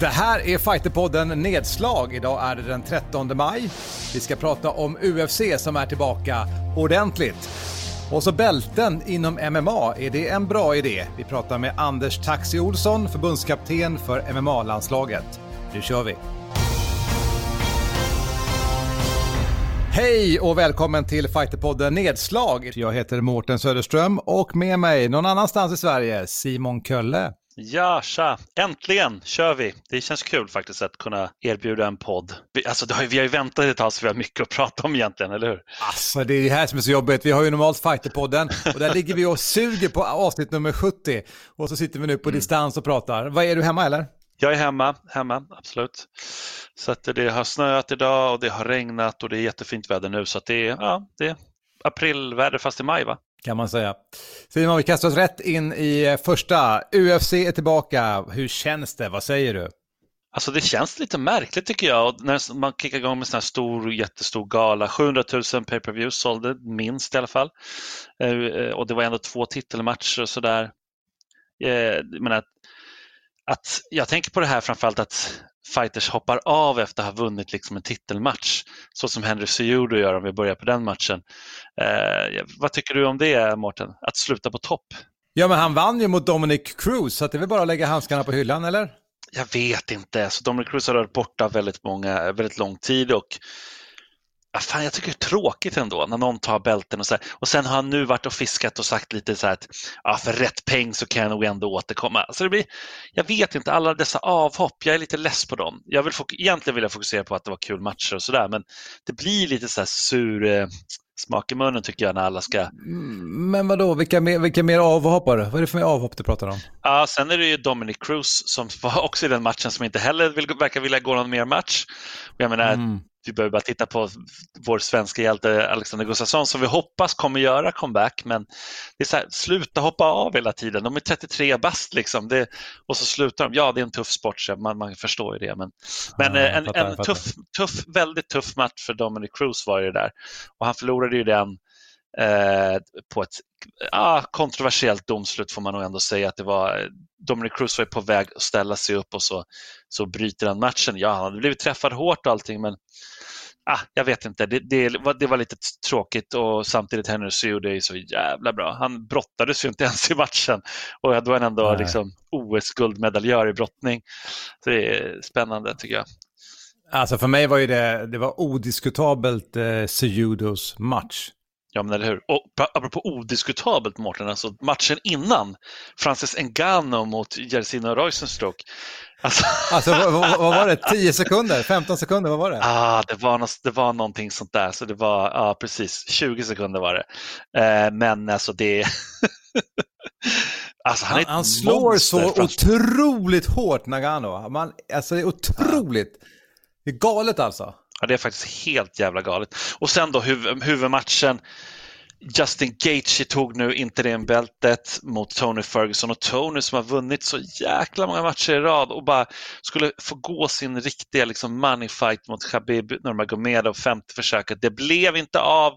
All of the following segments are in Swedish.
Det här är Fighterpodden Nedslag. Idag är det den 13 maj. Vi ska prata om UFC som är tillbaka ordentligt. Och så bälten inom MMA, är det en bra idé? Vi pratar med Anders Taxi Olsson, förbundskapten för MMA-landslaget. Nu kör vi! Hej och välkommen till Fighterpodden Nedslag. Jag heter Mårten Söderström och med mig någon annanstans i Sverige, Simon Kölle. Ja, tja! Äntligen kör vi! Det känns kul faktiskt att kunna erbjuda en podd. Vi, alltså, har, vi har ju väntat ett tag så vi har mycket att prata om egentligen, eller hur? Alltså det är det här som är så jobbigt. Vi har ju normalt Fighterpodden och där ligger vi och suger på avsnitt nummer 70 och så sitter vi nu på mm. distans och pratar. Vad är du hemma eller? Jag är hemma, hemma, absolut. Så att det har snöat idag och det har regnat och det är jättefint väder nu så att det är, ja, det är aprilväder fast i maj va? Kan man säga. Simon, vi kastar oss rätt in i eh, första. UFC är tillbaka. Hur känns det? Vad säger du? Alltså det känns lite märkligt tycker jag. när man kickar igång med en sån här stor, jättestor gala. 700 000 pay per views sålde, minst i alla fall. Eh, eh, och det var ändå två titelmatcher och sådär. Men att, att jag tänker på det här framförallt att fighters hoppar av efter att ha vunnit liksom en titelmatch. Så som Henry Cejudo gör om vi börjar på den matchen. Eh, vad tycker du om det, Mårten? Att sluta på topp? Ja, men han vann ju mot Dominic Cruz, så det är väl bara att lägga handskarna på hyllan, eller? Jag vet inte. Så Dominic Cruz har varit borta väldigt, många, väldigt lång tid och Ja, fan, jag tycker det är tråkigt ändå när någon tar bälten och så här. Och sen har han nu varit och fiskat och sagt lite så här att ja, för rätt peng så kan jag nog ändå återkomma. Så det blir, jag vet inte, alla dessa avhopp, jag är lite less på dem. Jag vill, egentligen vill jag fokusera på att det var kul matcher och sådär, men det blir lite så här sur eh, smak i munnen tycker jag när alla ska... Mm, men vadå, vilka mer, vilka mer avhoppare? Vad är det för mer avhopp du pratar om? Ja, sen är det ju Dominic Cruz som var också i den matchen som inte heller vill, verkar vilja gå någon mer match. Och jag menar, mm vi behöver bara titta på vår svenska hjälte Alexander Gustafsson som vi hoppas kommer göra comeback. Men det är så här, sluta hoppa av hela tiden. De är 33 bast liksom. Det, och så slutar de. Ja, det är en tuff sport, så man, man förstår ju det. Men, men ja, en, fattar, en tuff, tuff, väldigt tuff match för Dominic Cruz var det där. Och han förlorade ju den eh, på ett ah, kontroversiellt domslut får man nog ändå säga att det var. Dominic Cruz var på väg att ställa sig upp och så, så bryter han matchen. Ja, han hade blivit träffad hårt och allting men ah, jag vet inte, det, det, var, det var lite tråkigt och samtidigt Henry Cejudo är så jävla bra. Han brottades ju inte ens i matchen och då är han ändå liksom OS-guldmedaljör i brottning. Så det är spännande tycker jag. Alltså för mig var ju det, det var odiskutabelt eh, Cejudos match. Ja, men eller hur. Och apropå odiskutabelt, Mårten, alltså matchen innan, Francis Ngannou mot Jersina Roysenstruck. Alltså, alltså vad, vad, var det, 10 sekunder, 15 sekunder, vad var det? Ah, det, var något, det var någonting sånt där, så det var, ja ah, precis, 20 sekunder var det. Eh, men alltså det Alltså, han, han, han slår så otroligt hårt, Nagano. Man, alltså det är otroligt. Det är galet alltså. Ja, det är faktiskt helt jävla galet. Och sen då huv huvudmatchen. Justin Gaethje tog nu interimbältet mot Tony Ferguson och Tony som har vunnit så jäkla många matcher i rad och bara skulle få gå sin riktiga liksom, money fight mot Khabib Nurmagomedov, femte försöket. Det blev inte av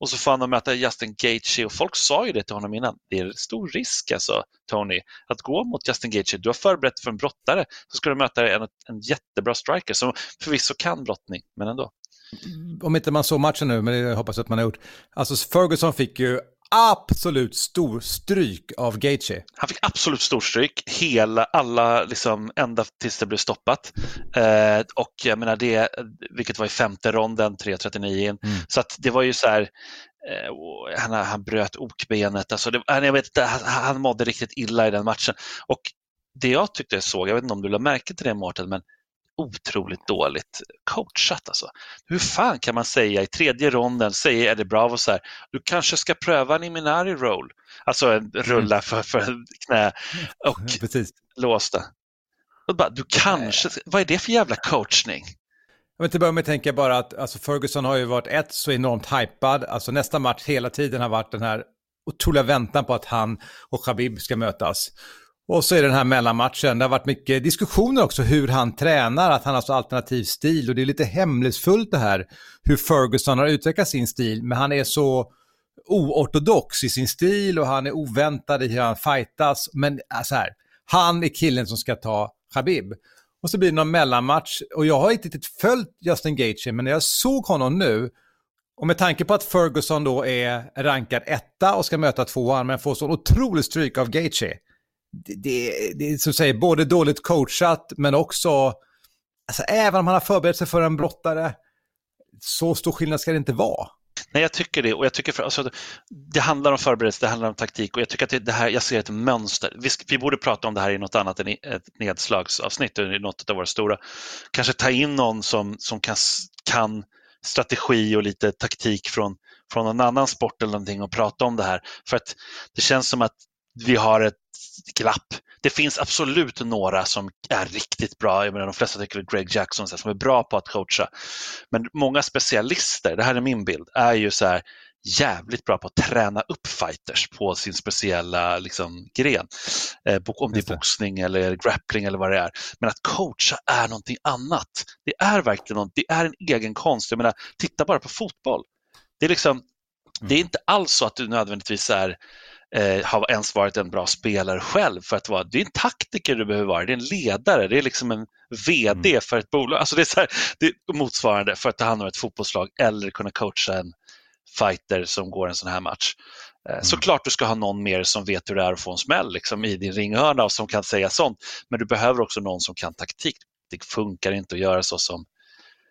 och så får han möta Justin Gaethje och folk sa ju det till honom innan. Det är stor risk alltså, Tony, att gå mot Justin Gaethje. Du har förberett för en brottare så ska du möta en, en jättebra striker som förvisso kan brottning, men ändå om inte man såg matchen nu, men det hoppas jag att man har gjort. Alltså Ferguson fick ju absolut stor stryk av Gaethje. Han fick absolut stor stryk, hela, alla, liksom, ända tills det blev stoppat. Eh, och jag menar det, vilket var i femte ronden, 3.39 in. Mm. Så att det var ju så här, eh, han, han bröt okbenet, alltså det, jag vet inte, han, han mådde riktigt illa i den matchen. Och det jag tyckte jag såg, jag vet inte om du lade märke till det Mårten, men otroligt dåligt coachat. Alltså. Hur fan kan man säga i tredje ronden, säger Eddie Bravo så här, du kanske ska pröva en Iminari roll, alltså en rulla för, för knä och Precis. låsta. Och bara, du kanske, vad är det för jävla coachning? Jag vill till börja med tänka bara att alltså Ferguson har ju varit ett så enormt hypad, alltså nästa match hela tiden har varit den här otroliga väntan på att han och Khabib ska mötas. Och så är det den här mellanmatchen. Det har varit mycket diskussioner också hur han tränar, att han har så alternativ stil. Och det är lite hemlighetsfullt det här hur Ferguson har utvecklat sin stil. Men han är så oortodox i sin stil och han är oväntad i hur han fightas. Men äh, så här, han är killen som ska ta Khabib. och så blir det någon mellanmatch. Och jag har inte riktigt följt Justin Gaethje, men när jag såg honom nu, och med tanke på att Ferguson då är rankad etta och ska möta tvåan, men får så otroligt stryk av Gaethje. Det, det, det är som säger, både dåligt coachat, men också, alltså även om han har förberett sig för en brottare, så stor skillnad ska det inte vara. Nej, jag tycker det. Och jag tycker för, alltså, det handlar om förberedelse, det handlar om taktik och jag tycker att det, det här, jag ser ett mönster. Vi, vi, borde prata om det här i något annat än ett nedslagsavsnitt, i något av våra stora. Kanske ta in någon som, som kan, kan strategi och lite taktik från, från någon annan sport eller någonting och prata om det här. För att det känns som att vi har ett glapp. Det finns absolut några som är riktigt bra. Jag menar, de flesta tycker att Greg Jackson som är bra på att coacha. Men många specialister, det här är min bild, är ju så här jävligt bra på att träna upp fighters på sin speciella liksom, gren. Eh, om det är boxning eller grappling eller vad det är. Men att coacha är någonting annat. Det är verkligen något, det är en egen konst. Jag menar, titta bara på fotboll. Det är, liksom, det är mm. inte alls så att du nödvändigtvis är eh, har ens varit en bra spelare själv. För att vara, det är en taktiker du behöver vara, det är en ledare, det är liksom en VD mm. för ett bolag. Alltså det, är så här, det är motsvarande för att ta hand om ett fotbollslag eller kunna coacha en fighter som går en sån här match. Eh, mm. Såklart du ska ha någon mer som vet hur det är att få en smäll liksom, i din ringhörna och som kan säga sånt. Men du behöver också någon som kan taktik. Det funkar inte att göra så som,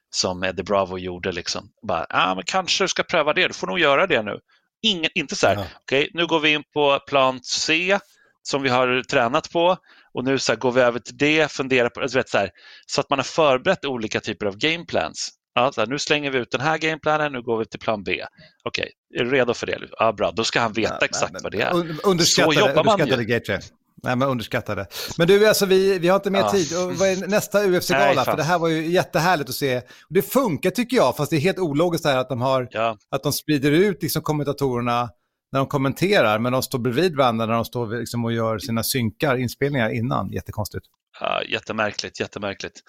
som Eddie Bravo gjorde. Liksom. Bara, ah, men kanske du ska pröva det, du får nog göra det nu. Ingen, inte så här, ja. okej, okay, nu går vi in på plan C som vi har tränat på och nu så här, går vi över till det, funderar på, alltså, vet, så, här, så att man har förberett olika typer av gameplans. Ja, här, nu slänger vi ut den här gameplanen, nu går vi till plan B. Okej, okay, är du redo för det? Ja, bra, då ska han veta ja, exakt men, vad det är. så jobbar man ju. Nej, men underskattade. Men du, alltså, vi, vi har inte mer ja. tid. Och vad är nästa UFC-gala? För det här var ju jättehärligt att se. Det funkar tycker jag, fast det är helt ologiskt här att de, har, ja. att de sprider ut liksom, kommentatorerna när de kommenterar, men de står bredvid varandra när de står liksom, och gör sina synkar, inspelningar innan. Jättekonstigt. Ja, jättemärkligt, jättemärkligt.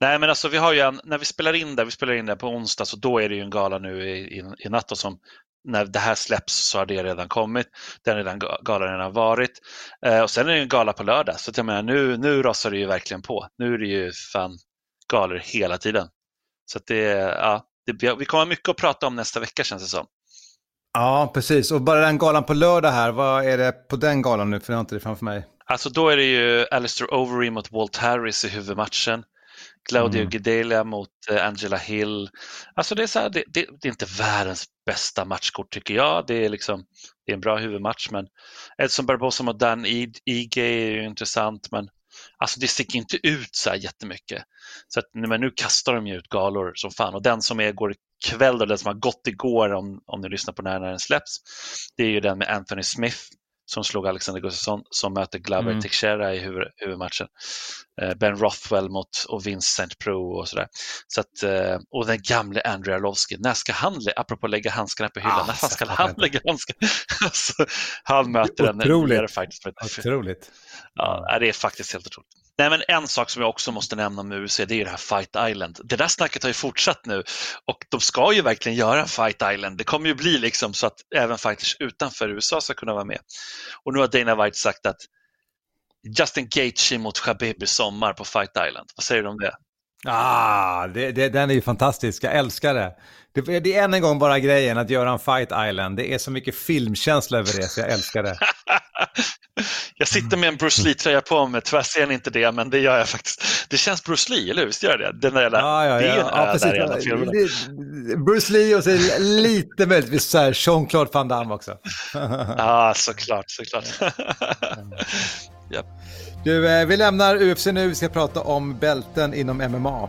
Nej, men alltså vi har ju en, när vi spelar in det, vi spelar in det på onsdag, så då är det ju en gala nu i, i, i natt som när det här släpps så har det redan kommit. Den redan, galan redan varit. Eh, och sen är det en gala på lördag, så jag menar, nu, nu rasar det ju verkligen på. Nu är det ju fan galor hela tiden. Så det, ja, det, vi kommer ha mycket att prata om nästa vecka känns det som. Ja, precis. Och bara den galan på lördag här, vad är det på den galan nu? För jag har inte det framför mig. Alltså då är det ju Alistair Overeem mot Walt Harris i huvudmatchen. Claudio mm. Gedelia mot eh, Angela Hill. Alltså det är, så här, det, det, det, är inte världens bästa matchkort tycker jag. Det är, liksom, det är en bra huvudmatch men Edson Barbosa mot Dan Ige är ju intressant men alltså det sticker inte ut så här jättemycket. Så att, men nu kastar de ju ut galor som fan och den som är, går ikväll, då, den som har gått igår om, om ni lyssnar på när den släpps, det är ju den med Anthony Smith som slog Alexander Gustafsson som möter Glover mm. Teixeira i huvud, huvudmatchen. Eh, ben Rothwell mot och Vincent Pro och sådär. Så att, eh, och den gamle Andrew Arlovski, när ska han, apropå lägga handskarna på hyllan, ah, när fan ska han lägga handskarna? alltså, han möter en Otroligt. Otroligt. Ja, det är faktiskt helt otroligt. Nej, men en sak som jag också måste nämna med UFC det är det här Fight Island. Det där snacket har ju fortsatt nu och de ska ju verkligen göra Fight Island. Det kommer ju bli liksom så att även fighters utanför USA ska kunna vara med. Och nu har Dana White sagt att Justin Gaethje mot Khabib i sommar på Fight Island. Vad säger du om det? Ah, det, det, den är ju fantastisk, jag älskar det. det. Det är än en gång bara grejen att göra en Fight Island. Det är så mycket filmkänsla över det, så jag älskar det. jag sitter med en Bruce Lee-tröja på mig, tyvärr ser ni inte det, men det gör jag faktiskt. Det känns Bruce Lee, eller hur? Visst gör det? Den där, ja, ja, det är ju en ja, där jävla filmen. Bruce Lee och så lite möjligtvis så här Jean-Claude Van Damme också. ja, såklart, såklart. yep. Du, eh, vi lämnar UFC nu, vi ska prata om bälten inom MMA.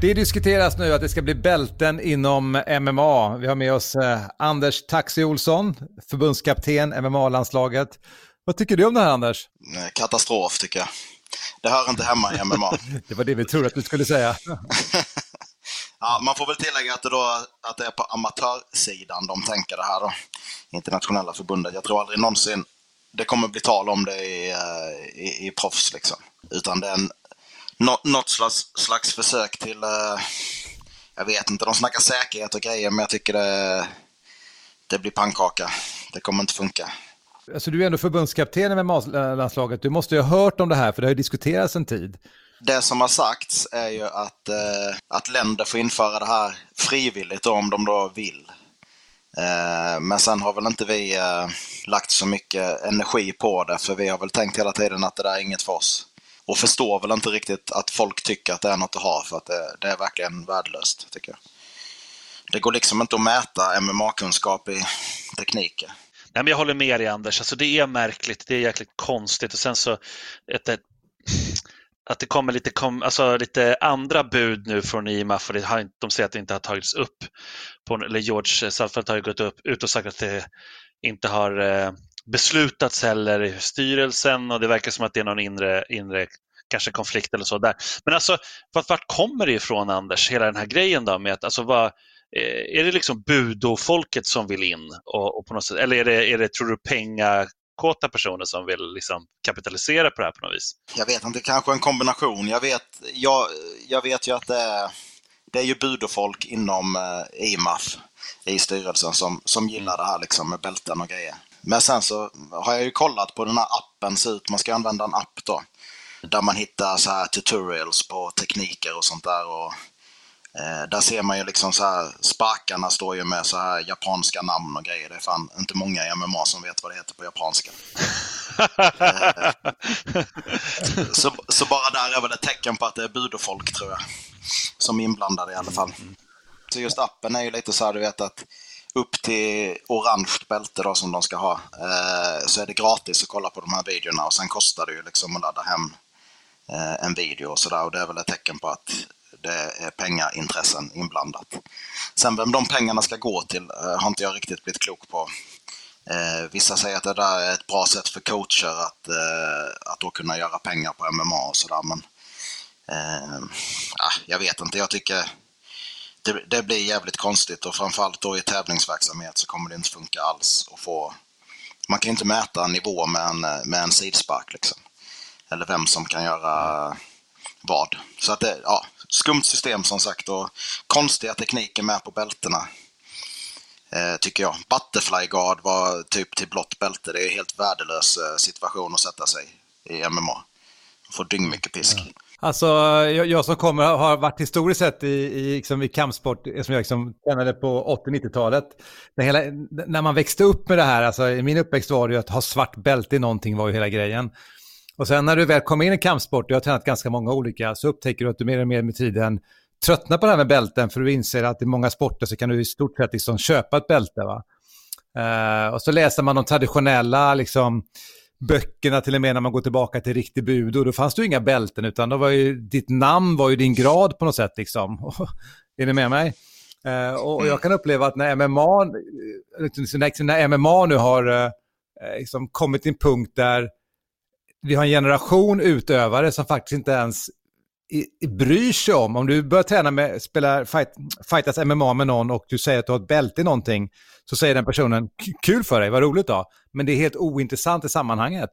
Det diskuteras nu att det ska bli bälten inom MMA. Vi har med oss eh, Anders Taxi Olsson, förbundskapten MMA-landslaget. Vad tycker du om det här Anders? Katastrof tycker jag. Det hör inte hemma i MMA. det var det vi trodde att du skulle säga. ja, man får väl tillägga att det, då, att det är på amatörsidan de tänker det här då. Internationella förbundet. Jag tror aldrig någonsin det kommer bli tal om det i, eh, i, i proffs liksom. Utan det är en något slags, slags försök till, uh, jag vet inte, de snackar säkerhet och grejer, men jag tycker det, det blir pannkaka. Det kommer inte funka. Alltså du är ändå förbundskapten med landslaget. Du måste ju ha hört om det här, för det har ju diskuterats en tid. Det som har sagts är ju att, eh, att länder får införa det här frivilligt då, om de då vill. Eh, men sen har väl inte vi eh, lagt så mycket energi på det, för vi har väl tänkt hela tiden att det där är inget för oss och förstår väl inte riktigt att folk tycker att det är något att ha för att det, det är verkligen värdelöst, tycker jag. Det går liksom inte att mäta MMA-kunskap i tekniker. Nej, men jag håller med dig Anders, alltså, det är märkligt, det är jäkligt konstigt och sen så ett, ett, att det kommer lite, kom, alltså, lite andra bud nu från IMAF och det har, de säger att det inte har tagits upp. På, eller George Salford har ju gått upp, ut och sagt att det inte har eh, beslutats heller i styrelsen och det verkar som att det är någon inre, inre kanske konflikt eller så där. Men alltså, vart, vart kommer det ifrån Anders, hela den här grejen då med att, alltså vad, eh, är det liksom budofolket som vill in? Och, och, på något sätt, eller är det, är det, tror du, pengakåta personer som vill liksom kapitalisera på det här på något vis? Jag vet inte, kanske en kombination. Jag vet, jag, jag vet ju att det är, det är ju budofolk inom eh, IMAF i styrelsen som, som gillar det här liksom med bälten och grejer. Men sen så har jag ju kollat på den här appen ser ut. Man ska använda en app då. Där man hittar så här tutorials på tekniker och sånt där. Och, eh, där ser man ju liksom så här, Sparkarna står ju med så här japanska namn och grejer. Det är fan inte många i MMA som vet vad det heter på japanska. Eh, så, så bara där är väl ett tecken på att det är budofolk tror jag. Som är inblandade i alla fall. Så just appen är ju lite så här, du vet att upp till orange bälte då, som de ska ha, eh, så är det gratis att kolla på de här videorna och sen kostar det ju liksom att ladda hem eh, en video och sådär och det är väl ett tecken på att det är pengaintressen inblandat. Sen vem de pengarna ska gå till eh, har inte jag riktigt blivit klok på. Eh, vissa säger att det där är ett bra sätt för coacher att, eh, att då kunna göra pengar på MMA och sådär men eh, ah, jag vet inte, jag tycker det, det, blir jävligt konstigt och framförallt då i tävlingsverksamhet så kommer det inte funka alls att få... Man kan ju inte mäta nivå med en, med en sidspark liksom. Eller vem som kan göra vad. Så att det, ja, skumt system som sagt och konstiga tekniker med på bältena. Eh, tycker jag. Butterfly guard var typ till blått bälte. Det är en helt värdelös eh, situation att sätta sig i MMA. Får dyngmycket pisk. Ja. Alltså, jag, jag, som kommer har varit historiskt sett i, i, liksom, i kampsport, som jag liksom tränade på 80-90-talet. När, man växte upp med det här, alltså i min uppväxt var det ju att ha svart bälte i någonting var ju hela grejen. Och sen när du väl kommer in i kampsport, jag har tränat ganska många olika, så upptäcker du att du mer och mer med tiden tröttnar på det här med bälten, för du inser att i många sporter så kan du i stort sett liksom köpa ett bälte. Va? Uh, och så läser man de traditionella, liksom, böckerna till och med när man går tillbaka till riktig budo, då fanns det ju inga bälten utan då var ju ditt namn var ju din grad på något sätt liksom. är ni med mig? Uh, och jag kan uppleva att när MMA, eh, liksom, när MMA nu har uh, liksom kommit till en punkt där vi har en generation utövare som faktiskt inte ens bryr sig om, om du börjar träna med, spela fight, fightas MMA med någon och du säger att du har ett bälte i någonting, så säger den personen kul för dig, vad roligt då. Men det är helt ointressant i sammanhanget.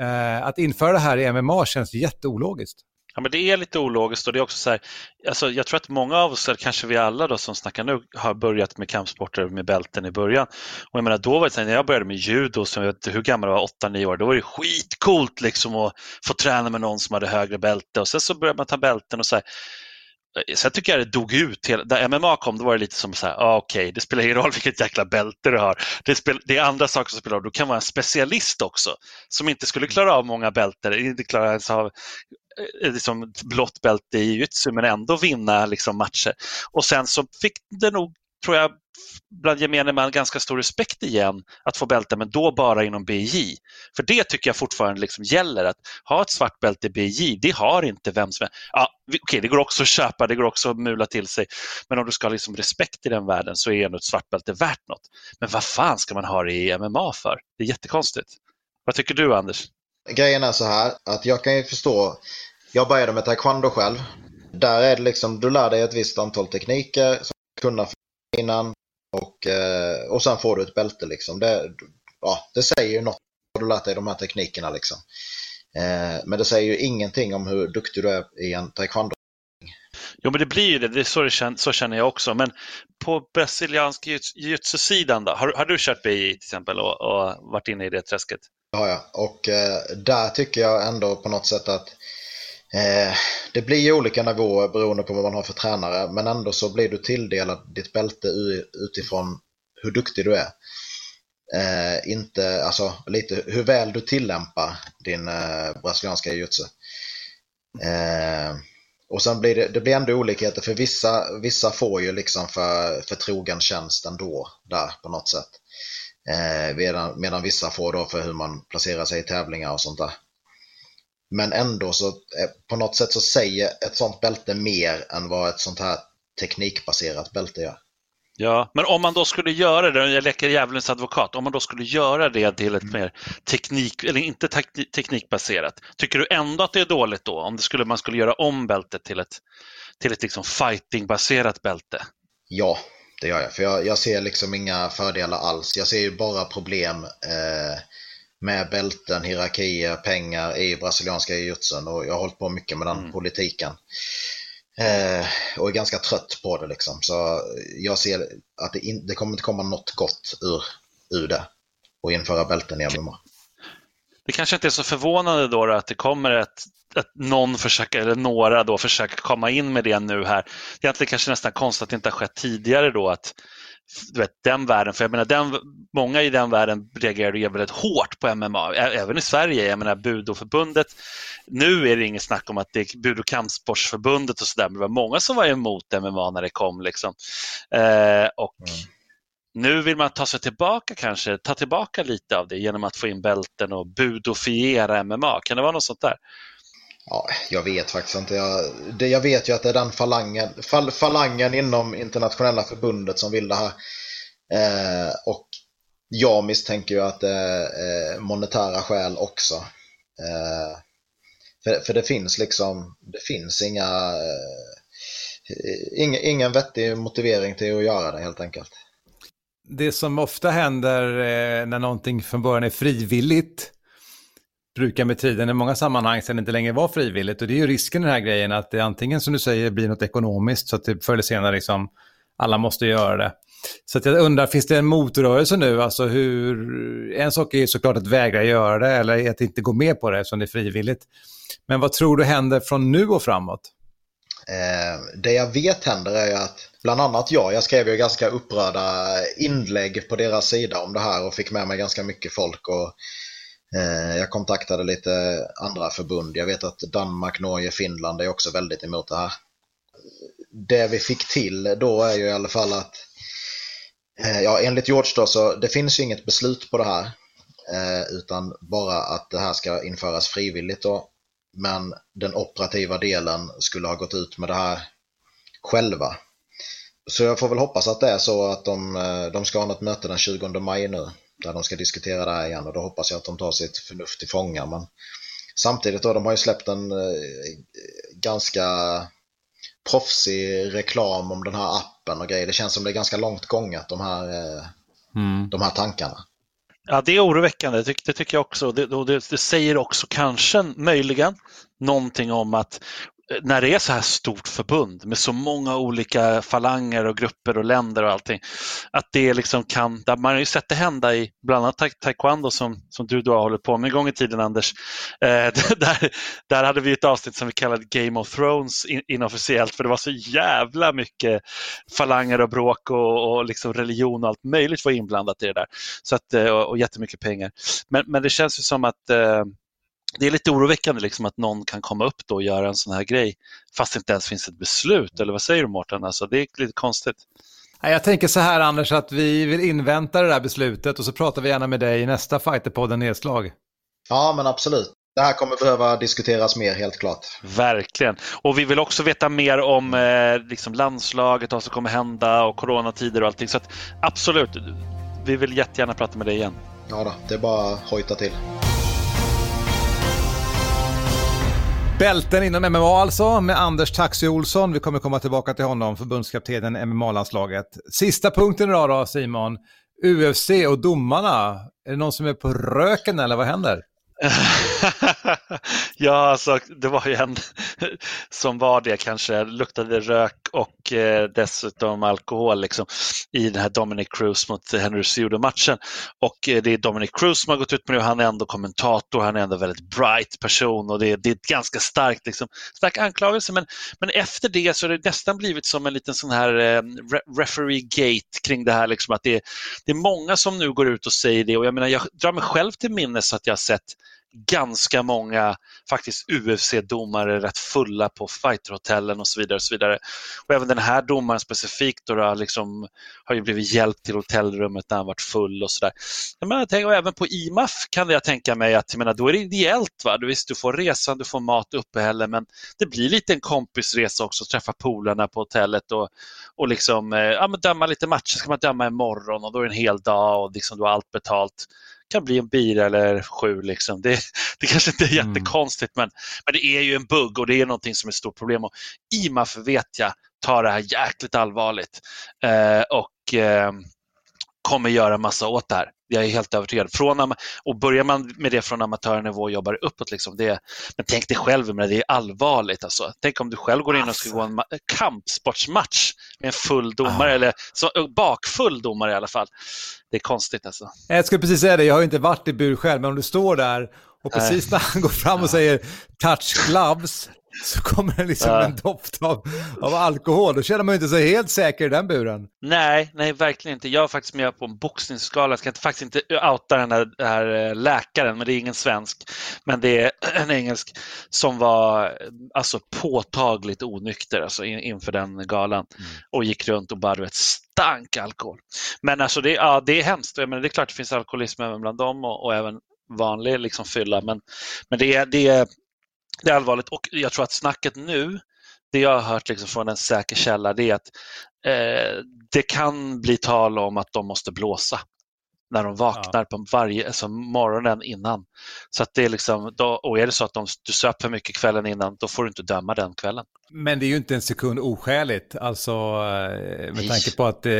Eh, att införa det här i MMA känns jätteologiskt. Ja, men det är lite ologiskt och det är också så här, alltså jag tror att många av oss, eller kanske vi alla då som snackar nu, har börjat med kampsporter med bälten i början. Och jag menar, då var det så här, när jag började med judo, som jag vet hur gammal jag var, 8-9 år, då var det skitcoolt liksom att få träna med någon som hade högre bälte och sen så började man ta bälten och så här, Sen tycker jag det dog ut. När MMA kom, då var det lite som så här, ah, okej, okay, det spelar ingen roll vilket jäkla bälte du har. Det, spel, det är andra saker som spelar roll. Du kan vara en specialist också, som inte skulle klara av många bälten, inte klara ens av Eh, liksom, blått bälte i jujutsu, men ändå vinna liksom, matcher. Och sen så fick det nog, tror jag, bland gemene man ganska stor respekt igen att få bälte, men då bara inom BJ. För det tycker jag fortfarande liksom gäller, att ha ett svart bälte i BJ, det har inte vem som helst. Ja, Okej, okay, det går också att köpa, det går också att mula till sig, men om du ska ha liksom respekt i den världen så är ändå ett svart bälte värt något. Men vad fan ska man ha det i MMA för? Det är jättekonstigt. Vad tycker du Anders? Grejen är så här, att jag kan ju förstå, jag började med taekwondo själv. Där är det liksom, du lär dig ett visst antal tekniker som du kunna innan och, eh, och sen får du ett bälte liksom. Det, ja, det säger ju något har du lärt dig de här teknikerna liksom. Eh, men det säger ju ingenting om hur duktig du är i en taekwondo. Jo, men det blir ju det. det så, känner, så känner jag också. Men på brasiliansk jiu-jitsu-sidan då? Har, har, du kört BJJ till exempel och, och varit inne i det träsket? Det har jag. Och eh, där tycker jag ändå på något sätt att eh, det blir olika nivåer beroende på vad man har för tränare. Men ändå så blir du tilldelad ditt bälte utifrån hur duktig du är. Eh, inte, alltså lite hur väl du tillämpar din eh, brasilianska jiu-jitsu. Eh, och sen blir det, det blir ändå olikheter för vissa, vissa får ju liksom för, för trogen tjänst ändå där på något sätt. Eh, medan, medan vissa får då för hur man placerar sig i tävlingar och sånt där. Men ändå så eh, på något sätt så säger ett sånt bälte mer än vad ett sånt här teknikbaserat bälte gör. Ja, men om man då skulle göra det, jag leker djävulens advokat, om man då skulle göra det till ett mm. mer teknik, eller inte teknikbaserat, tycker du ändå att det är dåligt då om det skulle, man skulle göra om bältet till ett, till ett liksom fightingbaserat bälte? Ja, det gör jag. För jag, jag, ser liksom inga fördelar alls. Jag ser ju bara problem eh, med bälten, hierarkier, pengar i brasilianska jujutsun och jag har hållit på mycket med den mm. politiken. Eh, och är ganska trött på det liksom. Så jag ser att det, in, det kommer inte komma något gott ur, ur det. Och införa bälten i MMA. Det kanske inte är så förvånande då, att det kommer ett, att någon försöker, eller några då försöker komma in med det nu här. Egentligen kanske nästan konstigt att det inte har skett tidigare då att du vet, den världen, för jag menar den, många i den världen reagerade ju väldigt hårt på MMA, även i Sverige, jag menar Budoförbundet. Nu är det inget snack om att det är Budo kampsportsförbundet och sådär, men det var många som var emot MMA när det kom liksom. Eh, och mm. Nu vill man ta sig tillbaka kanske, ta tillbaka lite av det genom att få in bälten och budofiera MMA. Kan det vara något sånt där? Ja, jag vet faktiskt inte. Jag, det, jag vet ju att det är den falangen, fal, falangen inom internationella förbundet som vill det här. Eh, och jag misstänker ju att det är eh, monetära skäl också. Eh, för, för det finns liksom, det finns inga, eh, ing, ingen vettig motivering till att göra det helt enkelt. Det som ofta händer eh, när någonting från början är frivilligt brukar med tiden i många sammanhang sen inte längre vara frivilligt. Och det är ju risken i den här grejen att det antingen som du säger blir något ekonomiskt så att det förr eller senare liksom alla måste göra det. Så att jag undrar, finns det en motrörelse nu? Alltså hur, en sak är ju såklart att vägra göra det eller att inte gå med på det eftersom det är frivilligt. Men vad tror du händer från nu och framåt? Eh, det jag vet händer är ju att bland annat jag, jag skrev ju ganska upprörda inlägg på deras sida om det här och fick med mig ganska mycket folk. och Eh, jag kontaktade lite andra förbund. Jag vet att Danmark, Norge, Finland är också väldigt emot det här. Det vi fick till då är ju i alla fall att eh, Ja, enligt George då så det finns ju inget beslut på det här. Eh, utan bara att det här ska införas frivilligt då. Men den operativa delen skulle ha gått ut med det här själva. Så jag får väl hoppas att det är så att de, de ska ha något möte den 20 maj nu där de ska diskutera det här igen och då hoppas jag att de tar sitt förnuft till fånga. Men samtidigt då, de har ju släppt en eh, ganska proffsig reklam om den här appen och grejer. Det känns som det är ganska långt gånget de här, eh, mm. de här tankarna. Ja, det är oroväckande, det, det tycker jag också. Det, det, det, säger också kanske, möjligen, någonting om att när det är så här stort förbund med så många olika falanger och grupper och länder och allting, att det liksom kan, man har ju sett det hända i bland annat taekwondo som, som du då har hållit på med en gång i tiden Anders. Eh, där, där hade vi ett avsnitt som vi kallade Game of Thrones in, inofficiellt för det var så jävla mycket falanger och bråk och, och liksom religion och allt möjligt var inblandat i det där. Så att, eh, och, och jättemycket pengar. Men, men det känns ju som att eh, det är lite oroväckande liksom att någon kan komma upp då och göra en sån här grej fast det inte ens finns ett beslut. Eller vad säger du Mårten? Alltså, det är lite konstigt. Jag tänker så här Anders, att vi vill invänta det där beslutet och så pratar vi gärna med dig i nästa Fighterpodden nedslag. Ja, men absolut. Det här kommer behöva diskuteras mer helt klart. Verkligen. Och vi vill också veta mer om eh, liksom landslaget, vad som kommer hända och coronatider och allting. Så att, absolut, vi vill jättegärna prata med dig igen. Ja då, det är bara att hojta till. Bälten inom MMA alltså, med Anders Taxi Olsson. Vi kommer komma tillbaka till honom, förbundskaptenen i MMA-landslaget. Sista punkten idag då, Simon. UFC och domarna. Är det någon som är på röken eller vad händer? ja, alltså det var ju en som var det kanske, luktade rök och eh, dessutom alkohol liksom, i den här Dominic Cruz mot Henry Cejudo-matchen. Och eh, det är Dominic Cruz som har gått ut med det och han är ändå kommentator, han är ändå väldigt bright person och det, är, det är ett ganska starkt, liksom, stark anklagelse. Men, men efter det så har det nästan blivit som en liten sån här eh, referee gate kring det här, liksom, att det, det är många som nu går ut och säger det och jag menar, jag drar mig själv till minnes att jag har sett ganska många faktiskt UFC-domare rätt fulla på fighterhotellen och så vidare. Och så vidare. Och även den här domaren specifikt då, liksom, har ju blivit hjälpt till hotellrummet när han varit full och sådär. Och även på IMAF kan jag tänka mig att jag menar, då är det ideellt. Va? Du, visst, du får resan, du får mat och uppehälle men det blir lite en kompisresa också, träffa polarna på hotellet och, och liksom, eh, ja, men döma lite matcher. Ska man döma imorgon och då är det en hel dag och liksom, du har allt betalt kan bli en bira eller sju. Liksom. Det, det kanske inte är mm. jättekonstigt men, men det är ju en bugg och det är någonting som är ett stort problem. Och IMAF vet jag tar det här jäkligt allvarligt eh, och eh, kommer göra massa åt det här. Jag är helt övertygad. Från, och börjar man med det från amatörnivå och jobbar uppåt, liksom, det, men tänk dig själv, men det är allvarligt. Alltså. Tänk om du själv går in och ska gå en kampsportsmatch med en full domare, ah. eller så, bakfull domare i alla fall. Det är konstigt alltså. Jag skulle precis säga det, jag har ju inte varit i bur själv, men om du står där och precis när han går fram och säger touch gloves, så kommer det liksom en doft av, av alkohol. Då känner man ju inte sig helt säker i den buren. Nej, nej, verkligen inte. Jag är faktiskt med på en boxningsskala. Jag ska faktiskt inte outa den här, den här eh, läkaren, men det är ingen svensk. Men det är en engelsk som var alltså, påtagligt onykter alltså, inför den galan mm. och gick runt och bara vet, stank alkohol. Men alltså, det, ja, det är hemskt. Jag menar, det är klart det finns alkoholism även bland dem och, och även vanlig liksom, fylla. Men, men det, är, det, är, det är allvarligt. Och jag tror att snacket nu, det jag har hört liksom från en säker källa, det är att eh, det kan bli tal om att de måste blåsa när de vaknar ja. på varje, alltså morgonen innan. Så att det är liksom, då, och är det så att de, du söp för mycket kvällen innan, då får du inte döma den kvällen. Men det är ju inte en sekund oskäligt, alltså eh, med tanke på att eh,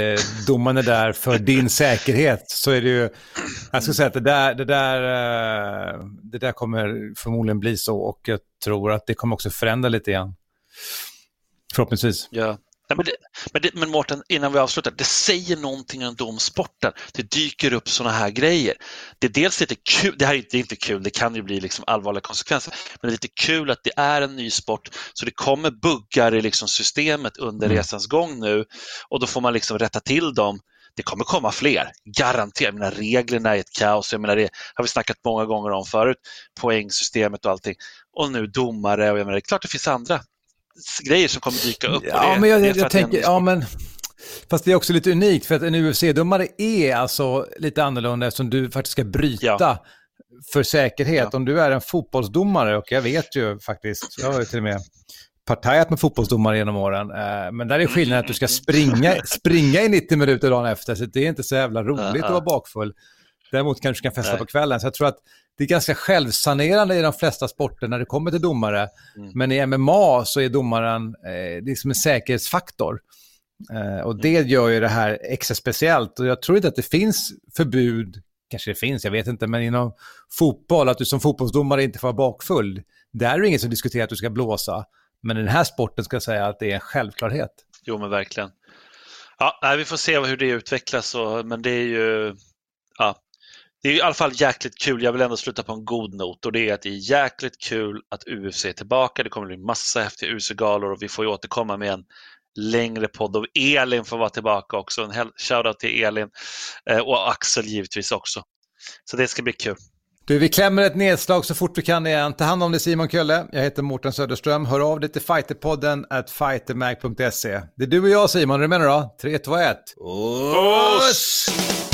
domaren är där för din säkerhet så är det ju, jag skulle säga att det där, det där, eh, det där kommer förmodligen bli så och jag tror att det kommer också förändra lite grann. Förhoppningsvis. Ja, Nej, men, det, men, det, men Mårten, innan vi avslutar, det säger någonting om domsporten. Det dyker upp sådana här grejer. Det är dels lite kul, det här är inte, inte kul, det kan ju bli liksom allvarliga konsekvenser, men det är lite kul att det är en ny sport så det kommer buggar i liksom systemet under mm. resans gång nu och då får man liksom rätta till dem det kommer komma fler, garanterat. Jag menar, reglerna är ett kaos, jag menar, det har vi snackat många gånger om förut, poängsystemet och allting. Och nu domare och jag menar, det är klart det finns andra grejer som kommer dyka upp. Ja, det, men jag, jag, jag tänker, ja men, fast det är också lite unikt för att en UFC-domare är alltså lite annorlunda eftersom du faktiskt ska bryta ja. för säkerhet. Ja. Om du är en fotbollsdomare, och jag vet ju faktiskt, jag har ju till och med partajat med fotbollsdomare genom åren. Eh, men där är skillnaden att du ska springa, springa i 90 minuter dagen efter, så det är inte så jävla roligt att vara bakfull. Däremot kanske du kan festa Nej. på kvällen. Så jag tror att det är ganska självsanerande i de flesta sporter när det kommer till domare. Mm. Men i MMA så är domaren eh, det är som en säkerhetsfaktor. Eh, och det mm. gör ju det här extra speciellt. Och jag tror inte att det finns förbud, kanske det finns, jag vet inte, men inom fotboll, att du som fotbollsdomare inte får vara bakfull. Där är det ingen som diskuterar att du ska blåsa. Men i den här sporten ska jag säga att det är en självklarhet. Jo, men verkligen. Ja, vi får se hur det utvecklas, men det är ju ja, det är i alla fall jäkligt kul. Jag vill ändå sluta på en god not och det är att det är jäkligt kul att UFC är tillbaka. Det kommer bli massa häftiga UFC-galor och vi får ju återkomma med en längre podd och Elin får vara tillbaka också. En shoutout till Elin eh, och Axel givetvis också. Så det ska bli kul. Du, vi klämmer ett nedslag så fort vi kan igen. Ta hand om dig Simon Kölle. Jag heter Mårten Söderström. Hör av dig till fighterpodden at fightermag.se. Det är du och jag Simon, är du med nu då? 3, 2, 1. Oss!